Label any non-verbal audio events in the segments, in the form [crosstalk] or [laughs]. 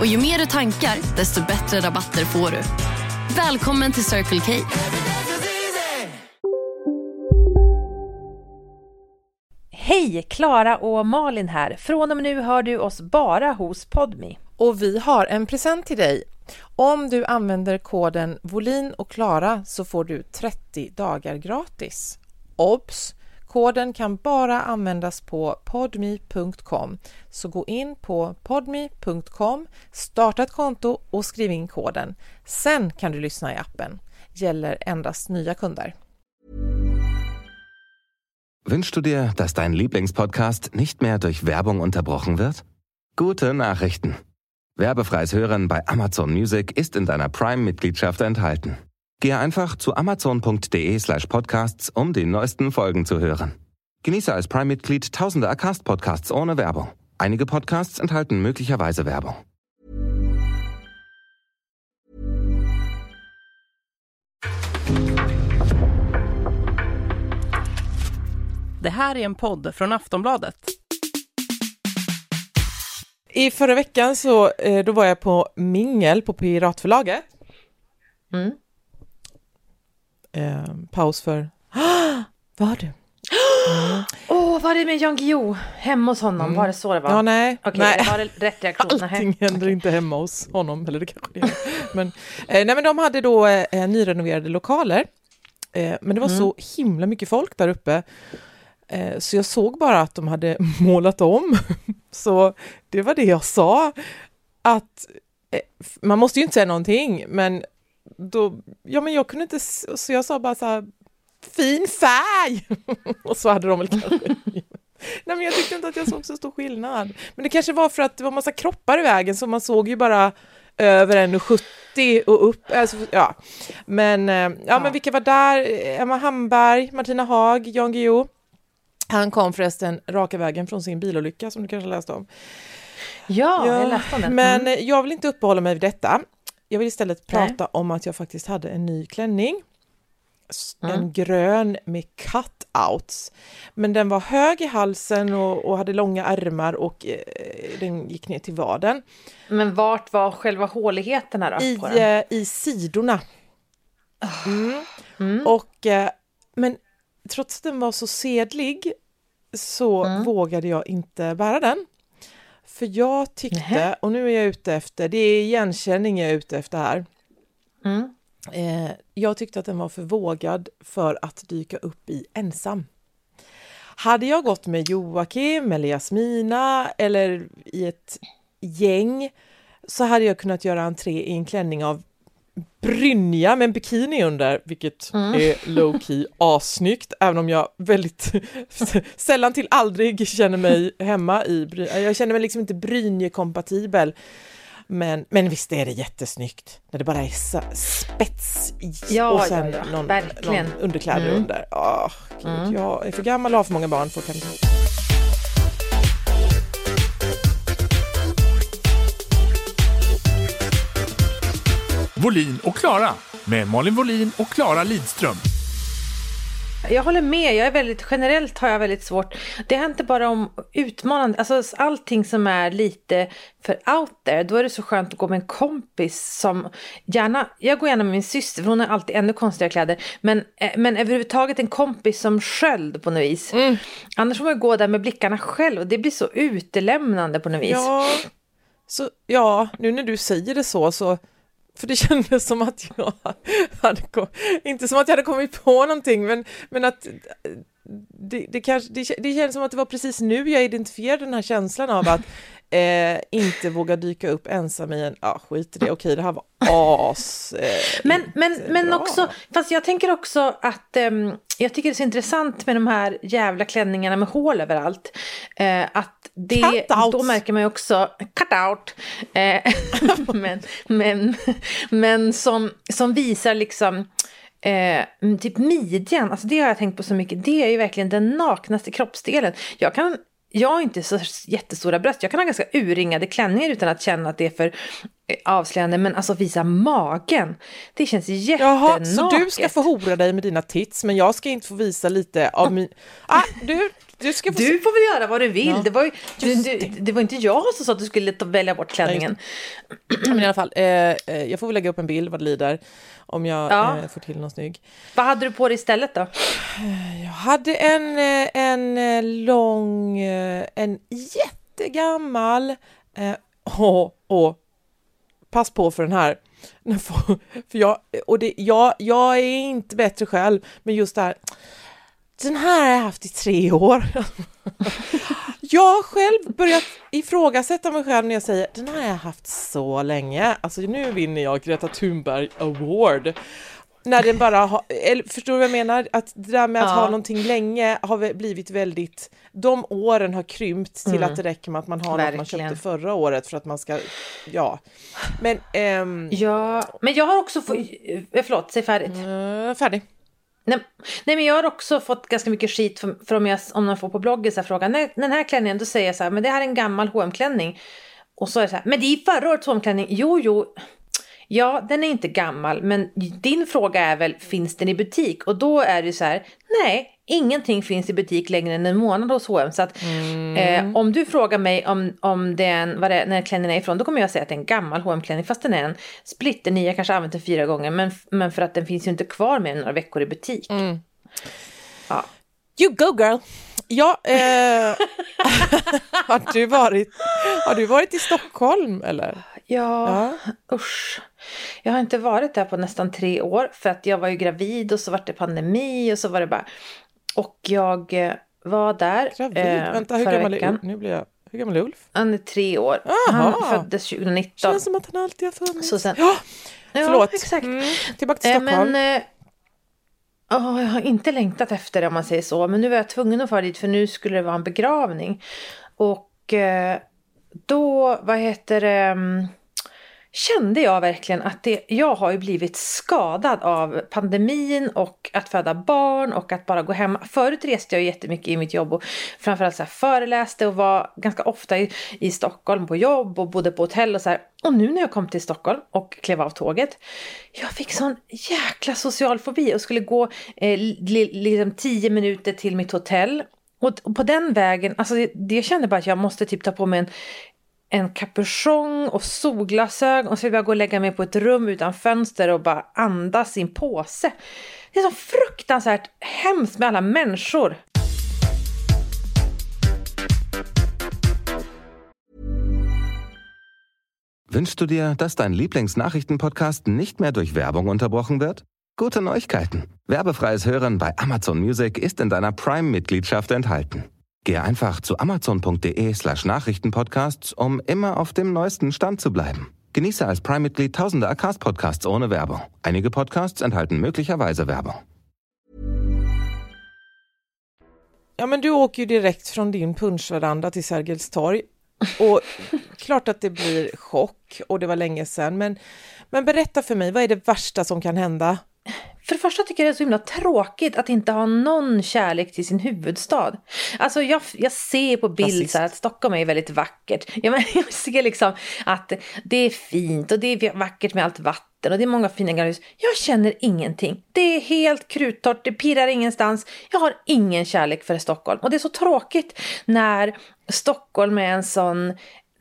Och ju mer du tankar, desto bättre rabatter får du. Välkommen till Circle K. Hej! Klara och Malin här. Från och med nu hör du oss bara hos Podmi. Och vi har en present till dig. Om du använder koden Volin och Klara så får du 30 dagar gratis. Obs! Koden kan bara användas på podme.com. Så gå in på podme.com, starta ett konto och skriv in koden. Sen kan du lyssna i appen. Gäller endast nya kunder. Wünschst du dir, dass dein Lieblingspodcast nicht mehr durch Werbung unterbrochen wird? Gute Nachrichten. Werbefreies Hören bei Amazon Music ist in deiner Prime-Mitgliedschaft enthalten. Gehe einfach zu amazon.de slash podcasts, um die neuesten Folgen zu hören. Genieße als Prime-Mitglied tausende Acast-Podcasts ohne Werbung. Einige Podcasts enthalten möglicherweise Werbung. Det här är en podd från Aftonbladet. I förra veckan så eh, då var jag på mingel på Piratförlaget. Mm. Eh, paus för... [gasps] Var du? [gasps] Åh, var det med Jan Guillou? Hemma hos honom? Var det så det var? Ja, nej. Okej, nej. var det rätt reaktion? [laughs] Allting Nej. händer inte hemma hos honom, eller det kanske det gör. Men, eh, nej, men de hade då eh, nyrenoverade lokaler. Eh, men det var så himla mycket folk där uppe. Eh, så jag såg bara att de hade [laughs] målat om. så det var det jag sa. Att eh, man måste ju inte säga någonting, men då, ja men jag kunde inte, så jag sa bara så här, fin färg! [laughs] och så hade de väl kanske [laughs] Nej men jag tyckte inte att jag såg så stor skillnad. Men det kanske var för att det var massa kroppar i vägen så man såg ju bara över 1,70 och upp. Alltså, ja. Men, eh, ja, men vilka var där? Emma Hamberg, Martina Haag, Jan Guillou. Han kom förresten raka vägen från sin bilolycka som du kanske läste om. Ja, jag läste om den. Men Mm. jag vill inte uppehålla mig vid detta. Jag vill istället Nej. prata om att jag faktiskt hade en ny klänning. Mm. En grön med cutouts. Men den var hög i halsen och, och hade långa ärmar och eh, den gick ner till vaden. Men vart var själva håligheterna då? I, på den? eh, I sidorna. Mm. Mm. Och, eh, men trots att den var så sedlig så Mm. vågade jag inte bära den. För jag tyckte, Nähä. och nu är jag ute efter, det är igenkänning jag är ute efter här. Mm. Eh, jag tyckte att den var för vågad för att dyka upp i ensam. Hade jag gått med Joakim eller Jasmina eller i ett gäng så hade jag kunnat göra entré i en klänning av brynja med en bikini under, vilket Mm. är low key assnyggt, även om jag väldigt [laughs] sällan till aldrig känner mig hemma i brynja. Jag känner mig liksom inte brynjekompatibel. Men, men visst är det jättesnyggt när det bara är sa- spets i Ja, och sen ja, ja, någon, någon underkläder Mm. under. Åh, gud, Mm. Jag är för gammal och har för många barn för att Volin och Klara med Malin Volin och Klara Lidström. Jag håller med, jag är väldigt, generellt har jag väldigt svårt. Det handlar inte bara om utmanande, alltså allting som är lite för out there, då är det så skönt att gå med en kompis som gärna, jag går gärna med min syster för hon har alltid ännu konstigare kläder, men, eh, men överhuvudtaget en kompis som sköld på något vis. Annars får man gå där med blickarna själv och det blir så utelämnande på något vis. Ja, så, ja, nu när du säger det så, så för det [laughs] kändes som att jag hade, kom- inte som att jag hade kommit på någonting, men, men att eh, det, det, kanske, det, det känns som att det var precis nu jag identifierade den här känslan av att eh, inte våga dyka upp ensam i en, ja skit i det, okej det här var as. Eh, Men, men, men bra. också, fast jag tänker också att ehm, jag tycker det är så intressant med de här jävla klänningarna med hål överallt. Eh, att det, då märker man ju också, cut out, eh, [laughs] men, men, men som, som visar liksom Eh, typ midjan, alltså det har jag tänkt på så mycket. Det är ju verkligen den naknaste kroppsdelen. Jag kan jag har inte så jättestora bröst. Jag kan ha ganska urringade klänningar utan att känna att det är för eh, avslöjande. Men alltså visa magen. Det känns jättenaket. Jaha, så du ska få hora dig med dina tits, men jag ska inte få visa lite av min... Ah, du, du ska få Du får väl göra vad du vill. Ja, Det, var ju, du, du, det. var inte jag som sa att du skulle välja bort klänningen. [clears throat] Men i alla fall, eh, eh, jag får väl lägga upp en bild vad det lider om jag Ja. eh, får till någon snygg. Vad hade du på dig istället då? Jag hade en, eh, en eh, lång, en jättegammal, eh, och, och pass på för den här, [laughs] för jag, och det, jag, jag är inte bättre själv, men just det här, den här har jag haft i tre år. [laughs] Jag har själv börjat ifrågasätta mig själv när jag säger den här har jag haft så länge. Alltså nu vinner jag Greta Thunberg Award. När den bara har, eller förstår du vad jag menar? Att det där med att Ja. ha någonting länge har blivit väldigt, de åren har krympt till Mm. att det räcker med att man har något man Verkligen. köpte förra året för att man ska, ja. Men, ehm, Ja, men jag har också fått... eh, Förlåt, säg färdigt. eh, färdig. Nej, nej, men jag har också fått ganska mycket skit för, för om, jag, om någon får på bloggen så här frågan, nej, den här klänningen, då säger jag så här, men det här är en gammal hm klänning Och så är det så här, men det är förra årets hm klänning Jo, jo, ja, den är inte gammal, men din fråga är väl, finns den i butik? Och då är det så här, nej, ingenting finns i butik längre än en månad hos H&M. Så att eh, om du frågar mig om, om den, vad det, är- när klänningen är ifrån, då kommer jag säga att det är en gammal hm klänning fast den är en splitterny, jag kanske har använt den fyra gånger, men, men för att den finns ju inte kvar med några veckor i butik. Ja. You go girl! Ja, eh, [laughs] har, du varit, har du varit i Stockholm eller? Ja, Ja. usch. Jag har inte varit där på nästan tre år för att jag var ju gravid och så var det pandemi och så var det bara... Och jag eh, var där Gravid? eh, Vänta, hur gammal, är, veckan. Nu blir jag, hur gammal är Ulf? Han är tre år. Aha. Han föddes 2019. Känns som att han alltid har funnits. Så sen- ja, ja, förlåt. exakt. Mm, tillbaka till Eh, Stockholm. men eh, ja, jag har inte längtat efter det om man säger så. Men nu var jag tvungen att fara dit för nu skulle det vara en begravning. Och eh, då, vad heter det, mm, kände jag verkligen att det, jag har ju blivit skadad av pandemin och att föda barn och att bara gå hem. Förut reste jag jättemycket i mitt jobb och framförallt så här föreläste och var ganska ofta i, i Stockholm på jobb och bodde på hotell och så här. Och nu när jag kom till Stockholm och klev av tåget, jag fick sån jäkla social fobi och skulle gå eh, li, liksom tio minuter till mitt hotell. Och, på den vägen, alltså det, det jag kände bara att jag måste typ ta på mig en en kapuschong och solglasögon och så vill jag gå och lägga mig på ett rum utan fönster och bara andas i en påse. Det är så fruktansvärt hemskt med alla människor. Wünschst du dir, dass dein Lieblingsnachrichtenpodcast nicht mehr durch Werbung unterbrochen wird? Gute Neuigkeiten. Werbefreies Hören bei Amazon Music ist in deiner Prime-Mitgliedschaft enthalten. Gehe einfach zu amazon.de slash Nachrichtenpodcasts, um immer auf dem neuesten Stand zu bleiben. Genieße als Prime-Mitglied tausende Acast-Podcasts ohne Werbung. Einige Podcasts enthalten möglicherweise Werbung. Ja, men du åker ju direkt från din punschveranda till Sergels torg. Och klart att det blir chock och det var länge sedan. Men, men berätta för mig, vad är det värsta som kan hända? För det första tycker jag det är så himla tråkigt att inte ha någon kärlek till sin huvudstad. Alltså jag, jag ser på bild så här att Stockholm är väldigt vackert. Ja, men [laughs] jag ser liksom att det är fint och det är vackert med allt vatten och det är många fina gamla hus. Jag känner ingenting. Det är helt kruttorrt, det pirrar ingenstans. Jag har ingen kärlek för Stockholm. Och det är så tråkigt när Stockholm är en sån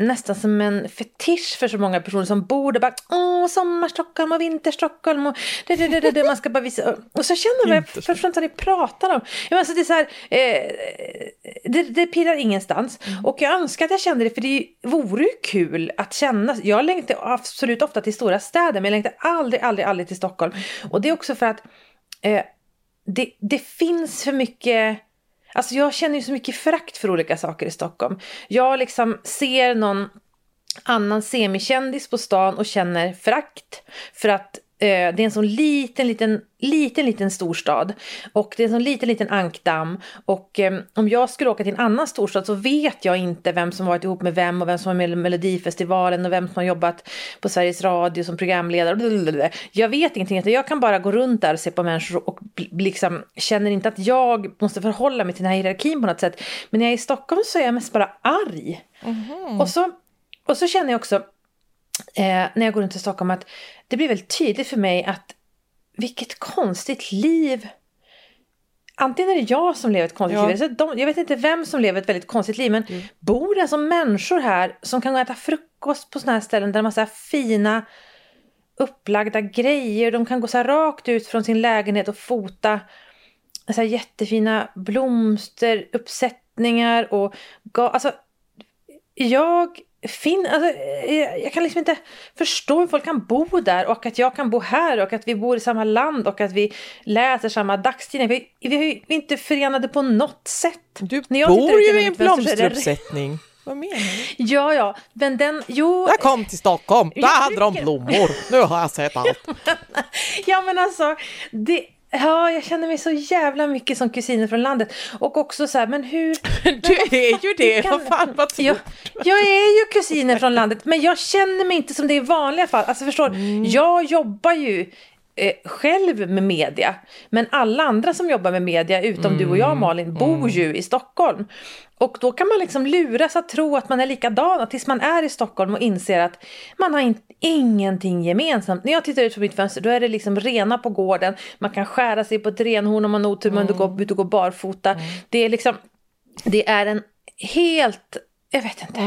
nästan som en fetisch för så många personer som bor där. Bara, Åh, sommarstockholm och vinterstockholm och det, det, det, det. Man ska bara visa. Och så känner man, jag förstår vad ni pratar om. Ja, men alltså det, är så här, eh, det, det pirrar ingenstans. Och jag önskar att jag kände det, för det vore ju kul att känna. Jag längtar absolut ofta till stora städer, men jag längtar aldrig, aldrig, aldrig till Stockholm. Och det är också för att eh, det, det finns för mycket Alltså jag känner ju så mycket förakt för olika saker i Stockholm. Jag liksom ser någon annan semikändis på stan och känner förakt för att det är en sån liten, liten, liten, liten storstad. Och det är en sån liten, liten ankdamm. Och eh, om jag skulle åka till en annan storstad så vet jag inte vem som varit ihop med vem och vem som var med i Melodifestivalen och vem som har jobbat på Sveriges Radio som programledare. Jag vet ingenting. Jag kan bara gå runt där och se på människor och liksom känner inte att jag måste förhålla mig till den här hierarkin på något sätt. Men när jag är i Stockholm så är jag mest bara arg. Och så och så känner jag också eh, när jag går runt i Stockholm att det blir väldigt tydligt för mig att vilket konstigt liv Antingen är det jag som lever ett konstigt Ja. liv, så de, jag vet inte vem som lever ett väldigt konstigt liv, men Mm. bor det alltså människor här som kan gå och äta frukost på sådana här ställen där de har så här fina upplagda grejer, de kan gå så rakt ut från sin lägenhet och fota så jättefina blomsteruppsättningar och alltså jag fin, alltså, eh, jag kan liksom inte förstå hur folk kan bo där och att jag kan bo här och att vi bor i samma land och att vi läser samma dagstidning. Vi, vi, är ju inte förenade på något sätt. Du När jag bor ju i en är blomsteruppsättning. Vad menar du? Ja, ja, men den, jo. Jag kom till Stockholm, där hade de blommor. Nu har jag sett allt. [laughs] Ja men alltså, det, ja, jag känner mig så jävla mycket som kusiner från landet. Och också så här, men hur... [laughs] Du är ju det, kan- vad fan vad Jag, jag är ju kusiner från landet, men jag känner mig inte som det i vanliga fall. Alltså förstår, Mm. jag jobbar ju eh, själv med media, men alla andra som jobbar med media, utom du och Mm. jag Malin, bor ju i Stockholm. Och då kan man liksom luras att tro att man är likadana tills man är i Stockholm och inser att man har in, ingenting gemensamt. När jag tittar ut från mitt fönster då är det liksom rena på gården, man kan skära sig på ett renhorn om man har otur, men du går ut och går barfota. Det är liksom, det är en helt, jag vet inte.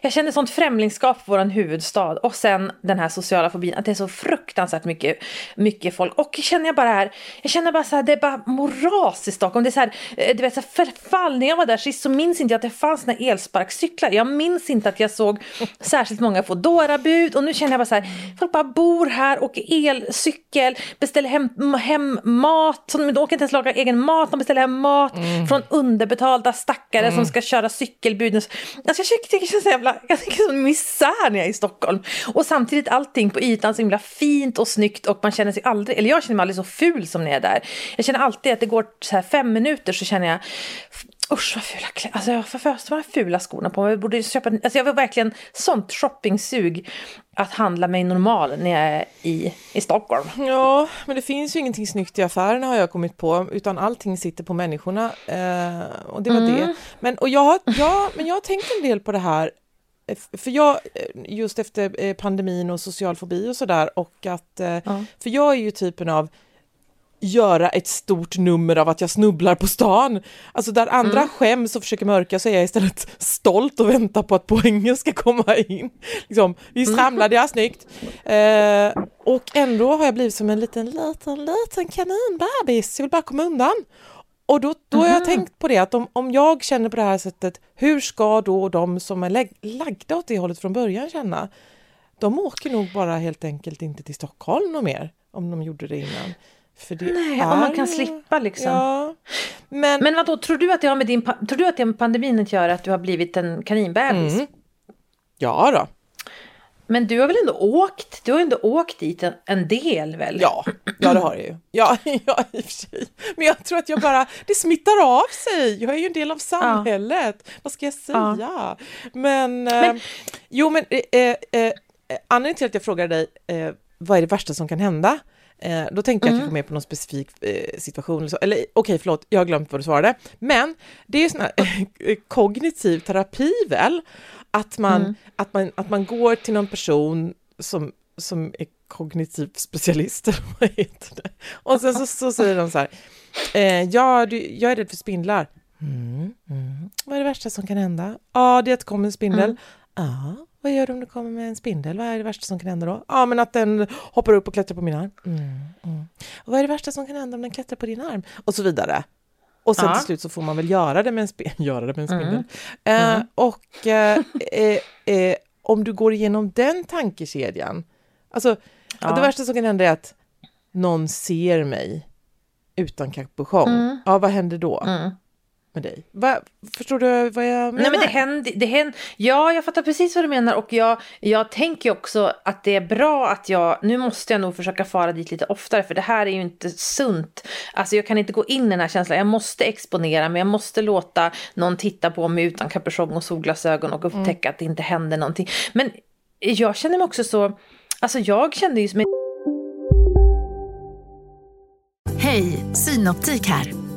Jag känner sånt främlingskap för vår huvudstad och sen den här sociala fobin, att det är så fruktansvärt mycket, mycket folk. Och känner jag bara här, jag känner bara så här, det är bara moras i Stockholm. Det är så här, eh, du vet, så här förfall. När jag var där sist så minns inte jag att det fanns några elsparkcyklar. Jag minns inte att jag såg särskilt många Foodora-bud och nu känner jag bara så här, folk bara bor här, åker elcykel, beställer hem, hem mat, de åker inte ens laga egen mat, de beställer hem mat från underbetalda stackare som ska köra cykelbud. Alltså jag tycker det känns så jävla, jag tycker som misär när jag är i Stockholm. Och samtidigt allting på ytan så himla fint och snyggt och man känner sig aldrig, eller jag känner mig aldrig så ful som när jag är där. Jag känner alltid att det går så här fem minuter så känner jag Usch vad fula kläder, alltså jag får de fula skorna på mig. Jag borde köpa, alltså jag var verkligen sånt shoppingsug att handla mig normal när jag är i, i Stockholm. Ja, men det finns ju ingenting snyggt i affärerna har jag kommit på, utan allting sitter på människorna. Eh, och det var det. Men, och jag, har- ja, men jag har tänkt en del på det här, för jag, eh, just efter eh, pandemin och social fobi och sådär, och att, eh, Ja. för jag är ju typen av göra ett stort nummer av att jag snubblar på stan. Alltså där andra skäms och försöker mörka så är jag istället [laughs] stolt och väntar på att poängen ska komma in. [laughs] Liksom, visst ramlade jag snyggt. Eh, och ändå har jag blivit som en liten, liten, liten kaninbebis. Jag vill bara komma undan. Och då, då har jag tänkt på det att om, om jag känner på det här sättet, hur ska då de som är lagda åt det hållet från början känna? De åker nog bara helt enkelt inte till Stockholm något mer, om de gjorde det innan. Nej, om man är kan slippa liksom. Ja, men, Men vadå, tror du att det har med din, tror du att det med pandemin att göra att du har blivit en kaninbebis? Mm. ja då. Men du har väl ändå åkt, du har ändå åkt dit en, en del väl? Ja, ja det har jag ju. Ja, [laughs] ja, i och för sig. Men jag tror att jag bara, det smittar av sig. Jag är ju en del av samhället. Vad ska jag säga? Men, eh, Men- jo men, eh, eh, eh, anledningen till att jag frågade dig, eh, vad är det värsta som kan hända? Eh, då tänkte jag kanske mer på någon specifik eh, situation. Eller, eller okej, förlåt, jag har glömt vad du svarade. Men det är ju sån här eh, [laughs] kognitiv terapi väl? Att man, att, man, att man går till någon person som, som är kognitiv specialist, [laughs] vad heter det? Och sen så, så säger de så här, eh, ja, du, jag är rädd för spindlar. Mm, mm. Vad är det värsta som kan hända? Ja, det är att det kommer en spindel. Ja, vad gör du om det kommer med en spindel? Vad är det värsta som kan hända då? Ja, men att den hoppar upp och klättrar på min arm. Mm, mm. Och vad är det värsta som kan hända om den klättrar på din arm? Och så vidare. Och sen Ja. till slut så får man väl göra det med en, spe- [laughs] göra det med en spindel. Eh, och eh, eh, eh, om du går igenom den tankekedjan, alltså Ja. det värsta som kan hända är att någon ser mig utan kapuschong. Mm. Ja, vad händer då? Med dig? Va, förstår du vad jag menar? Nej men det händer, det händer, ja jag fattar precis vad du menar och jag, jag tänker också att det är bra att jag, nu måste jag nog försöka fara dit lite oftare för det här är ju inte sunt. Alltså jag kan inte gå in i den här känslan, jag måste exponera mig, jag måste låta någon titta på mig utan kapuschong och solglasögon och upptäcka mm. att det inte händer någonting. Men jag känner mig också så, alltså jag kände ju som Hej, Synoptik här.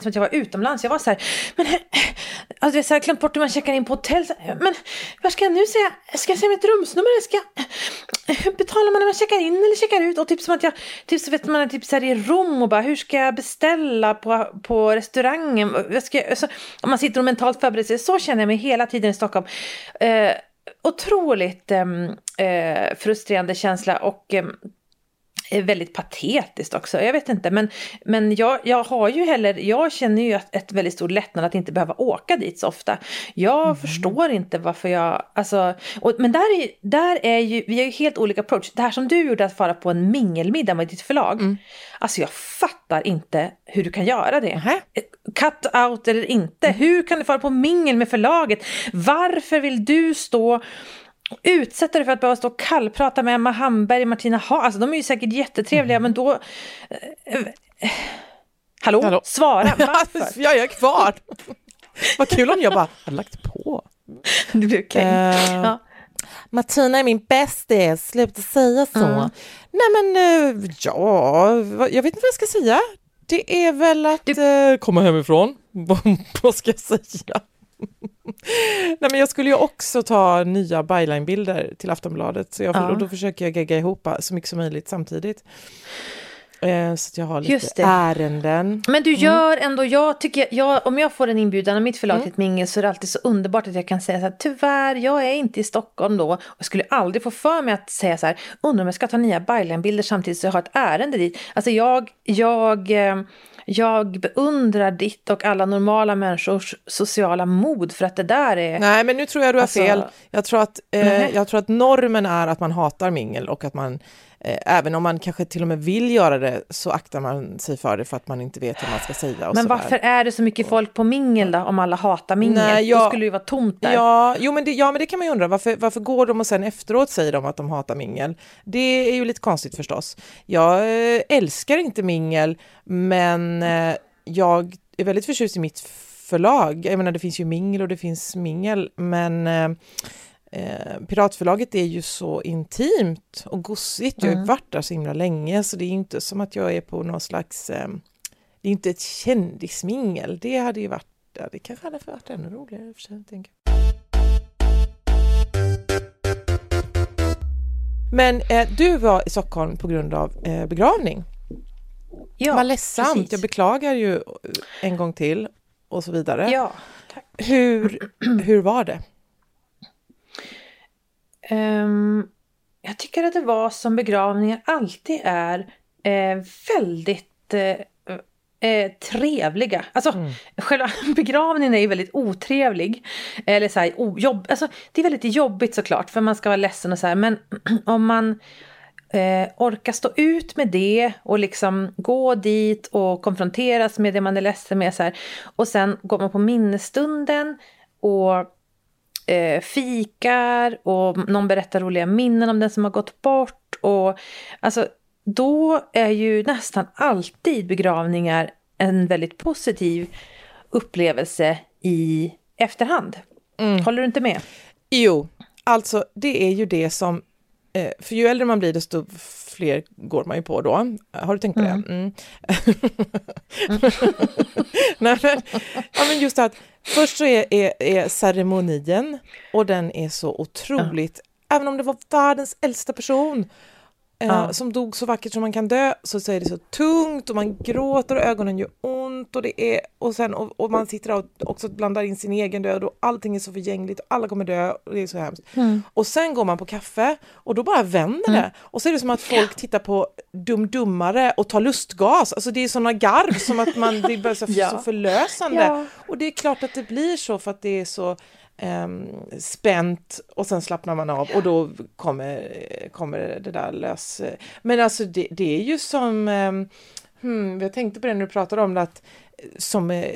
Som att jag var utomlands. Jag var så här, men alltså jag har glömt bort hur man checkar in på hotell. Men vad ska jag nu säga? Ska jag säga mitt rumsnummer? Ska hur betalar man när man checkar in eller checkar ut? Och typ som att jag, typ så vet man typ så här i Rom och bara hur ska jag beställa på, på restaurangen? Jag ska, om man sitter och mentalt förbereder sig, så känner jag mig hela tiden i Stockholm. Eh, otroligt ehm, eh, frustrerande känsla och eh, väldigt patetiskt också. Jag vet inte, men, men jag, jag har ju heller, jag känner ju ett, ett väldigt stor lättnad att inte behöva åka dit så ofta. Jag mm. förstår inte varför jag, alltså, och, men där är, där är ju, vi har ju helt olika approach. Det här som du gjorde att fara på en mingelmiddag med ditt förlag, mm. alltså jag fattar inte hur du kan göra det. Mm. Cut out eller inte, mm. hur kan du fara på mingel med förlaget? Varför vill du stå utsätta dig för att behöva stå och kallprata med Emma Hamberg, Martina Ha, alltså de är ju säkert jättetrevliga mm. men då... Eh, hallå? hallå? Svara, [laughs] varför? jag är kvar! Vad kul om jag bara hade lagt på. [laughs] Du blir okej. Okay. Uh, eh, ja. Martina är min bästis, sluta säga så. Mm. Nej men uh, ja, jag vet inte vad jag ska säga. Det är väl att du... uh, komma hemifrån, [laughs] vad ska jag säga? Nej, men jag skulle ju också ta nya byline-bilder till Aftonbladet, så jag, ja. och då försöker jag gegga ihop så mycket som möjligt samtidigt. Eh, så att jag har lite ärenden. Men du mm. gör mm. ändå, jag tycker, jag, om jag får en inbjudan av mitt förlag mm. till ett mingel så är det alltid så underbart att jag kan säga så här, tyvärr, jag är inte i Stockholm då. Och jag skulle aldrig få för mig att säga så här, undrar om jag ska ta nya byline-bilder samtidigt så jag har ett ärende dit. Alltså jag, jag eh, jag beundrar ditt och alla normala människors sociala mod för att det där är... Nej, men nu tror jag du har alltså... fel. Jag tror, att, eh, jag tror att normen är att man hatar mingel och att man även om man kanske till och med vill göra det så aktar man sig för det för att man inte vet hur man ska säga. men varför är det så mycket folk på mingel då, om alla hatar mingel? Nej, jag, då skulle det ju vara tomt där. Ja, jo, men det, ja, men det kan man ju undra. Varför, varför går de och sen efteråt säger de att de hatar mingel? Det är ju lite konstigt förstås. Jag eh, älskar inte mingel, men eh, jag är väldigt förtjust i mitt förlag. Jag menar, det finns ju mingel och det finns mingel, men Eh, Piratförlaget är ju så intimt och gossigt. Jag har mm. varit där så himla länge så det är inte som att jag är på någon slags... Eh, det är inte ett kändismingel. Det hade ju varit... Det kanske hade varit ännu roligare för sig, tänker Men eh, du var i Stockholm på grund av eh, begravning. Ja, Vad ledsamt. Precis. Jag beklagar ju en gång till och så vidare. Ja, tack. Hur, hur var det? Um, jag tycker att det var som begravningar alltid är eh, väldigt eh, eh, trevliga. Alltså mm. själva [laughs] begravningen är ju väldigt otrevlig. Eller så här, ojobb, alltså, det är väldigt jobbigt såklart för man ska vara ledsen och så här. Men [clears throat] om man eh, orkar stå ut med det och liksom gå dit och konfronteras med det man är ledsen med. Så här, och sen går man på minnesstunden och eh, fikar och någon berättar roliga minnen om den som har gått bort. Och, alltså, då är ju nästan alltid begravningar en väldigt positiv upplevelse i efterhand. Mm. Håller du inte med? Jo, alltså det är ju det som för ju äldre man blir desto fler går man ju på då. Har du tänkt på mm. det? Mm. [laughs] Nej, men, ja, men just att först så är, är, är ceremonien och den är så otroligt, ja. även om det var världens äldsta person Eh, ja. som dog så vackert som man kan dö, så, så är det så tungt och man gråter och ögonen gör ont och det är och sen och, och man sitter och också blandar in sin egen död och allting är så förgängligt och alla kommer dö och det är så hemskt. Mm. Och sen går man på kaffe och då bara vänder mm. det och så är det som att folk tittar på Dum-Dummare och tar lustgas, alltså det är sådana garv som att man, det är så, [laughs] ja. så förlösande. Ja. Och det är klart att det blir så för att det är så eh, Ehm, spänt och sen slappnar man av och då kommer, kommer det där lös. Men alltså det, det är ju som, ehm, hmm, jag tänkte på det när du pratade om det, att som eh,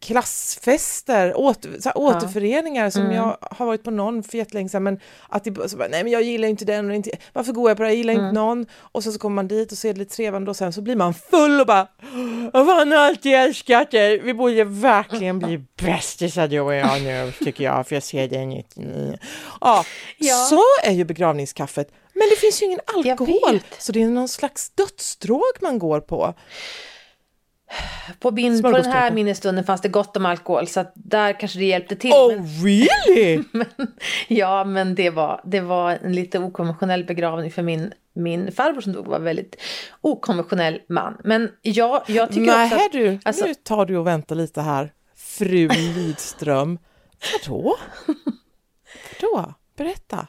klassfester, åter, så här, återföreningar som mm. jag har varit på någon för jättelänge sedan men att det, så bara, nej men jag gillar inte den och inte, varför går jag på det, jag gillar mm. inte någon och sen så kommer man dit och ser det lite trevande och sen så blir man full och bara han har alltid älskat dig, vi borde verkligen bli bästisar du och jag nu tycker jag för jag ser dig nytt. Ja, ja, så är ju begravningskaffet men det finns ju ingen alkohol så det är någon slags dödsdrog man går på. På, min, på den här minnesstunden fanns det gott om alkohol så där kanske det hjälpte till. Oh men, really? [laughs] men, ja men det var, det var en lite okonventionell begravning för min, min farbror som dog var väldigt okonventionell man. Men jag, jag tycker Nej, också att, du, alltså, nu tar du och väntar lite här. Fru Lidström. [laughs] Vadå? Vadå? Berätta.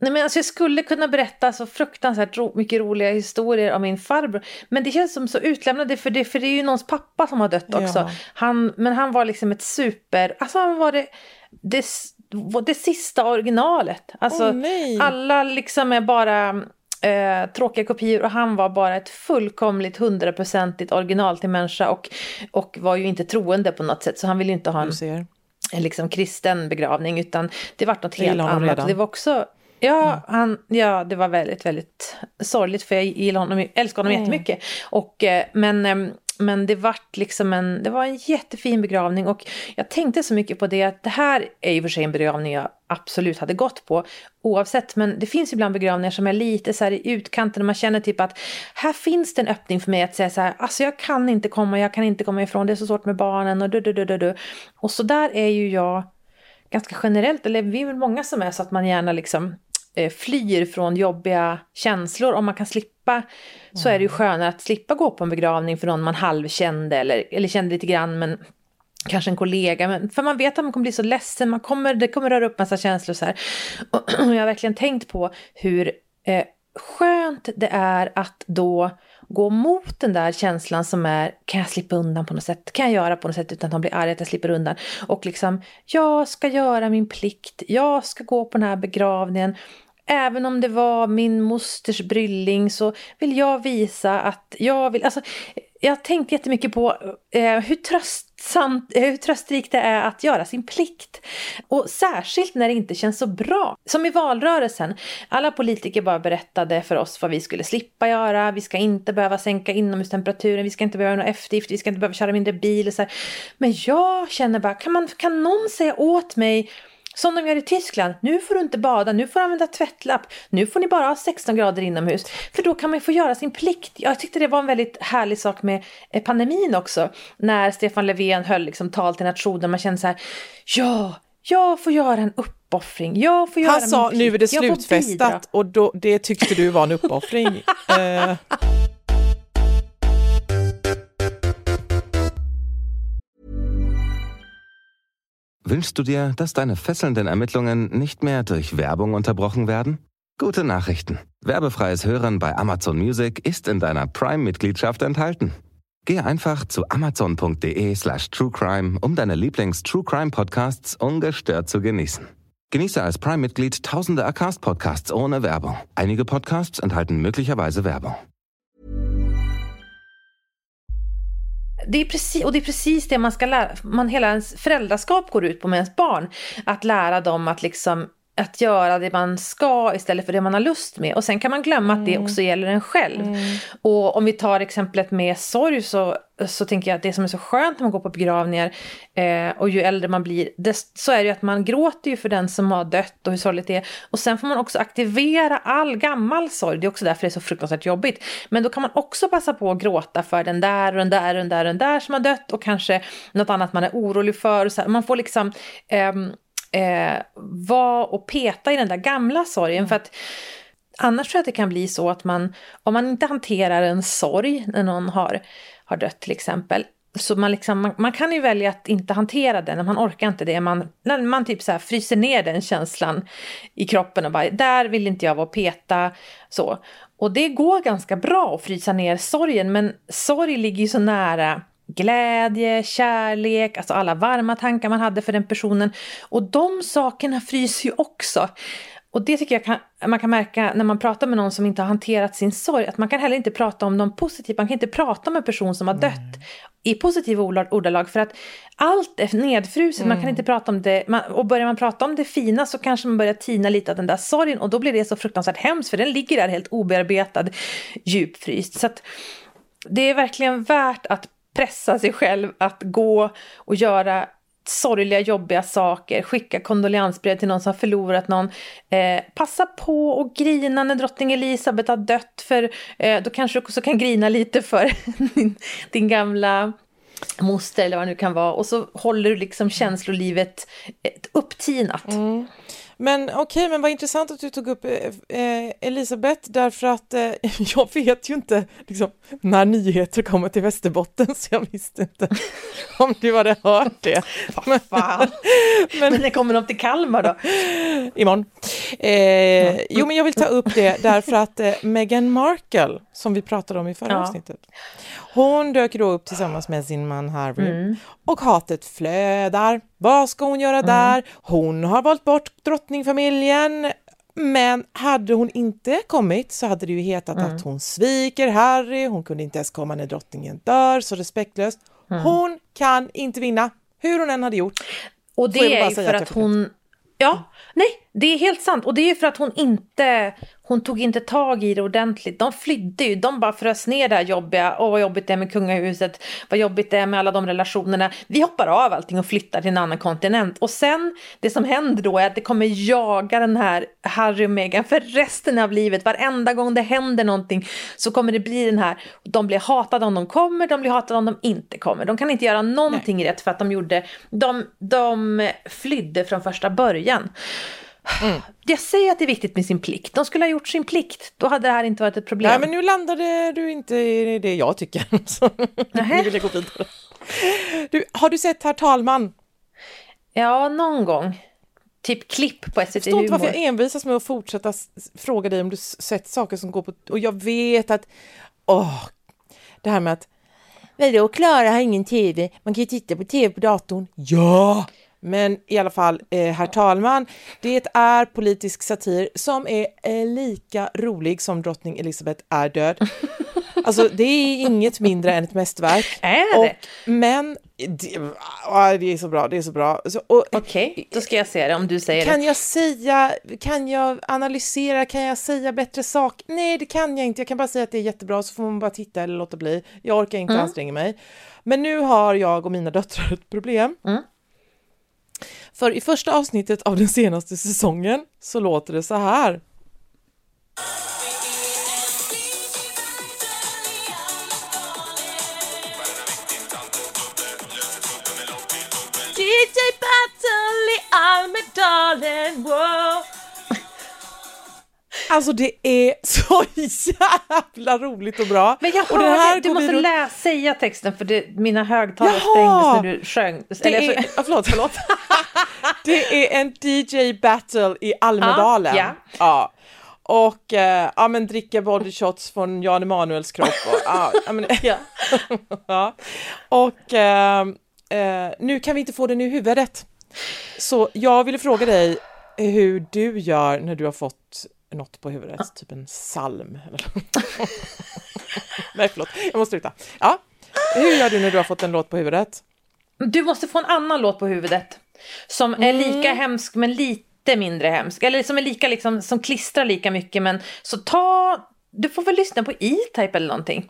Nej, men alltså jag skulle kunna berätta så fruktansvärt ro mycket roliga historier om min farbror. Men det känns som så utlämnande för det, för det är ju någons pappa som har dött också. Ja. Han, men han var liksom ett super... Alltså han var det, det, det sista originalet. Alltså oh, alla liksom är bara... Eh, tråkiga kopior och han var bara ett fullkomligt hundraprocentigt original till människa och, och var ju inte troende på något sätt så han ville ju inte ha en, liksom kristen begravning utan det var något helt annat. Det var också Ja, mm. han, ja, det var väldigt, väldigt sorgligt för jag gillar honom, älskar honom mm. jättemycket. Och, eh, men, ehm, men det vart liksom en, det var en jättefin begravning och jag tänkte så mycket på det att det här är ju för sig en begravning jag absolut hade gått på oavsett. Men det finns ibland begravningar som är lite så i utkanten och man känner typ att här finns det en öppning för mig att säga så här, alltså jag kan inte komma, jag kan inte komma ifrån, det är så svårt med barnen och du, du, du, du, du. Och så där är ju jag ganska generellt, eller vi är väl många som är så att man gärna liksom flyr från jobbiga känslor. Om man kan slippa så är det ju mm. skönare att slippa gå på en begravning för någon man halvkände eller, eller kände lite grann men kanske en kollega. Men, för man vet att man kommer bli så ledsen, man kommer, det kommer röra upp massa känslor så här. [clears throat] Och jag har verkligen tänkt på hur eh, skönt det är att då gå mot den där känslan som är, kan jag slippa undan på något sätt? Kan jag göra på något sätt utan att de blir arga att jag slipper undan? Och liksom, jag ska göra min plikt, jag ska gå på den här begravningen. Även om det var min mosters brylling så vill jag visa att jag vill, alltså jag har tänkt jättemycket på eh, hur, tröstsamt, eh, hur tröstrikt det är att göra sin plikt. Och särskilt när det inte känns så bra. Som i valrörelsen. Alla politiker bara berättade för oss vad vi skulle slippa göra. Vi ska inte behöva sänka inomhustemperaturen, vi ska inte behöva några eftergift, vi ska inte behöva köra mindre bil. Och så här. Men jag känner bara, kan, man, kan någon säga åt mig som de gör i Tyskland. Nu får du inte bada, nu får du använda tvättlapp, nu får ni bara ha 16 grader inomhus. För då kan man få göra sin plikt. Jag tyckte det var en väldigt härlig sak med eh, pandemin också. När Stefan Löfven höll liksom tal till nationen. Man kände så här, ja, jag får göra en uppoffring. Jag får göra Han sa, nu är det slutfestat och då, det tyckte du var en uppoffring. uh. [laughs] Wünschst du dir, dass deine fesselnden Ermittlungen nicht mehr durch Werbung unterbrochen werden? Gute Nachrichten. Werbefreies Hören bei Amazon Music ist in deiner Prime-Mitgliedschaft enthalten. Gehe einfach zu amazon.de slash truecrime, um deine Lieblings-True-Crime-Podcasts ungestört zu genießen. Genieße als Prime-Mitglied tausende Acast-Podcasts ohne Werbung. Einige Podcasts enthalten möglicherweise Werbung. Det är precis, och det är precis det man ska lära, man, hela ens föräldraskap går ut på med ens barn. Att lära dem att liksom att göra det man ska istället för det man har lust med. Och sen kan man glömma att det Mm. också gäller en själv. Och om vi tar exemplet med sorg så, så tänker jag att det som är så skönt när man går på begravningar eh, och ju äldre man blir, dest, så är det ju att man gråter ju för den som har dött och hur sorgligt det är. Och sen får man också aktivera all gammal sorg, det är också därför det är så fruktansvärt jobbigt. Men då kan man också passa på att gråta för den där och den där och den där och den där som har dött och kanske något annat man är orolig för. Så. Man får liksom ehm, eh, vara och peta i den där gamla sorgen. För att annars tror jag att det kan bli så att man, om man inte hanterar en sorg när någon har, har dött till exempel, så man, liksom, man, man kan ju välja att inte hantera den, man orkar inte det. Man, när man typ så här fryser ner den känslan i kroppen och bara, där vill inte jag vara och peta. Så. Och det går ganska bra att frysa ner sorgen, men sorg ligger ju så nära glädje, kärlek, alltså alla varma tankar man hade för den personen. Och de sakerna fryser ju också. Och det tycker jag kan, man kan märka när man pratar med någon som inte har hanterat sin sorg, att man kan heller inte prata om dem positivt, man kan inte prata med en person som har dött i positiva ord- ordalag för att allt är nedfruset, man kan inte prata om det, man, och börjar man prata om det fina så kanske man börjar tina lite av den där sorgen och då blir det så fruktansvärt hemskt för den ligger där helt obearbetad, djupfryst. Så att det är verkligen värt att pressa sig själv att gå och göra sorgliga, jobbiga saker, skicka kondoleansbrev till någon som har förlorat någon. Eh, passa på och grina när drottning Elisabeth har dött, för eh, då kanske du också kan grina lite för [laughs] din, din gamla moster eller vad det nu kan vara. Och så håller du liksom känslolivet eh, upptinat. Men okej, men vad intressant att du tog upp eh, eh, Elisabeth, därför att eh, [laughs] jag vet ju inte liksom, när nyheter kommer till Västerbotten, så jag visste inte [laughs] om du hade hört det. [laughs] Men, Men när kommer de till Kalmar då? imorgon. Eh, jo, men jag vill ta upp det därför att eh, Meghan Markle, som vi pratade om i förra Ja. avsnittet, hon dök då upp tillsammans med sin man Harry Mm. och hatet flödar. Vad ska hon göra där? Hon har valt bort drottningfamiljen. Men hade hon inte kommit så hade det ju hetat att hon sviker Harry, hon kunde inte ens komma när drottningen dör, så respektlöst. Hon kan inte vinna, hur hon än hade gjort. Och det är ju för att att hon... Ja, nej, det är helt sant. Och det är ju för att hon inte... Hon tog inte tag i det ordentligt. De flydde ju. De bara frös ner det här jobbiga. Åh, vad jobbigt det är med kungahuset. Vad jobbigt det är med alla de relationerna. Vi hoppar av allting och flyttar till en annan kontinent. Och sen, det som händer då är att det kommer jaga den här Harry och Meghan för resten av livet. Varenda gång det händer någonting så kommer det bli den här... De blir hatade om de kommer, de blir hatade om de inte kommer. De kan inte göra någonting rätt för att de gjorde... De, de flydde från första början. Jag säger att det är viktigt med sin plikt. De skulle ha gjort sin plikt. Då hade det här inte varit ett problem. Nej, men nu landade du inte i det jag tycker. [laughs] Så nu vill jag gå vidare. Du, har du sett Herr talman? Ja, någon gång. Typ klipp på SVT Jag förstår inte varför Humor. jag envisas med att fortsätta fråga dig om du sett saker som går på... Och jag vet att... Åh, det här med att... Vadå, Klara har ingen tv? Man kan ju titta på tv på datorn. Ja! Men i alla fall, eh, herr talman, det är politisk satir som är eh, lika rolig som drottning Elizabeth är död. [laughs] Alltså det är inget mindre än ett mästerverk. Är det? Och, men det, ah, det är så bra, det är så bra. Okej, då ska jag se det om du säger kan det. jag säga, kan jag analysera, kan jag säga bättre sak? Nej, det kan jag inte. Jag kan bara säga att det är jättebra, så får man bara titta eller låta bli. Jag orkar inte Mm. anstränga mig. Men nu har jag och mina döttrar ett problem. Mm. För i första avsnittet av den senaste säsongen så låter det så här. DJ Battle i Almedalen, wow! Alltså det är så [laughs] jävla roligt och bra. Men jag hörde, här du måste läsa, säga texten för det, mina högtalare Jaha! stängdes när du sjöng. Det Eller, är, alltså- ja, förlåt, förlåt. [laughs] det är en DJ battle i Almedalen. Ja, Ja. Och eh, ja, men dricka body shots från Jan Emanuels kropp. Och, ja, ja, men, Ja. [laughs] ja. och eh, eh, nu kan vi inte få den i huvudet. Så jag ville fråga dig hur du gör när du har fått något på huvudet, typ en eller- [laughs] Nej, förlåt, jag måste sluta. Ja. Hur gör du när du har fått en låt på huvudet? Du måste få en annan låt på huvudet. Som är Mm. lika hemsk men lite lite mindre hemsk. Eller som är lika liksom, som klistrar lika mycket. Men så ta, du får väl lyssna på E-Type eller någonting.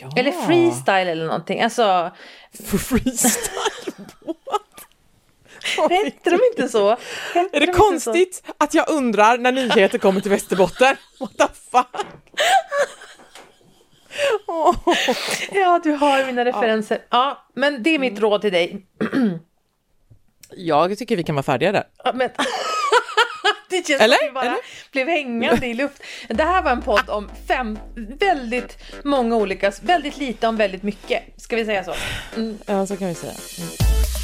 Ja. Eller freestyle eller någonting. Alltså, freestyle? Hette de inte så? Hette Är det de konstigt så? att jag undrar när nyheter kommer till Västerbotten? [laughs] What the fuck? Ja, du har mina referenser. Ja, men det är mitt råd till dig. Jag tycker vi kan vara färdiga där. Ja, men... [laughs] Det känns Eller? som att vi bara Eller? blev hängande i luft. Det här var en podd om fem, väldigt många olika, väldigt lite om väldigt mycket. Ska vi säga så? Mm. Ja, så kan vi säga. Mm.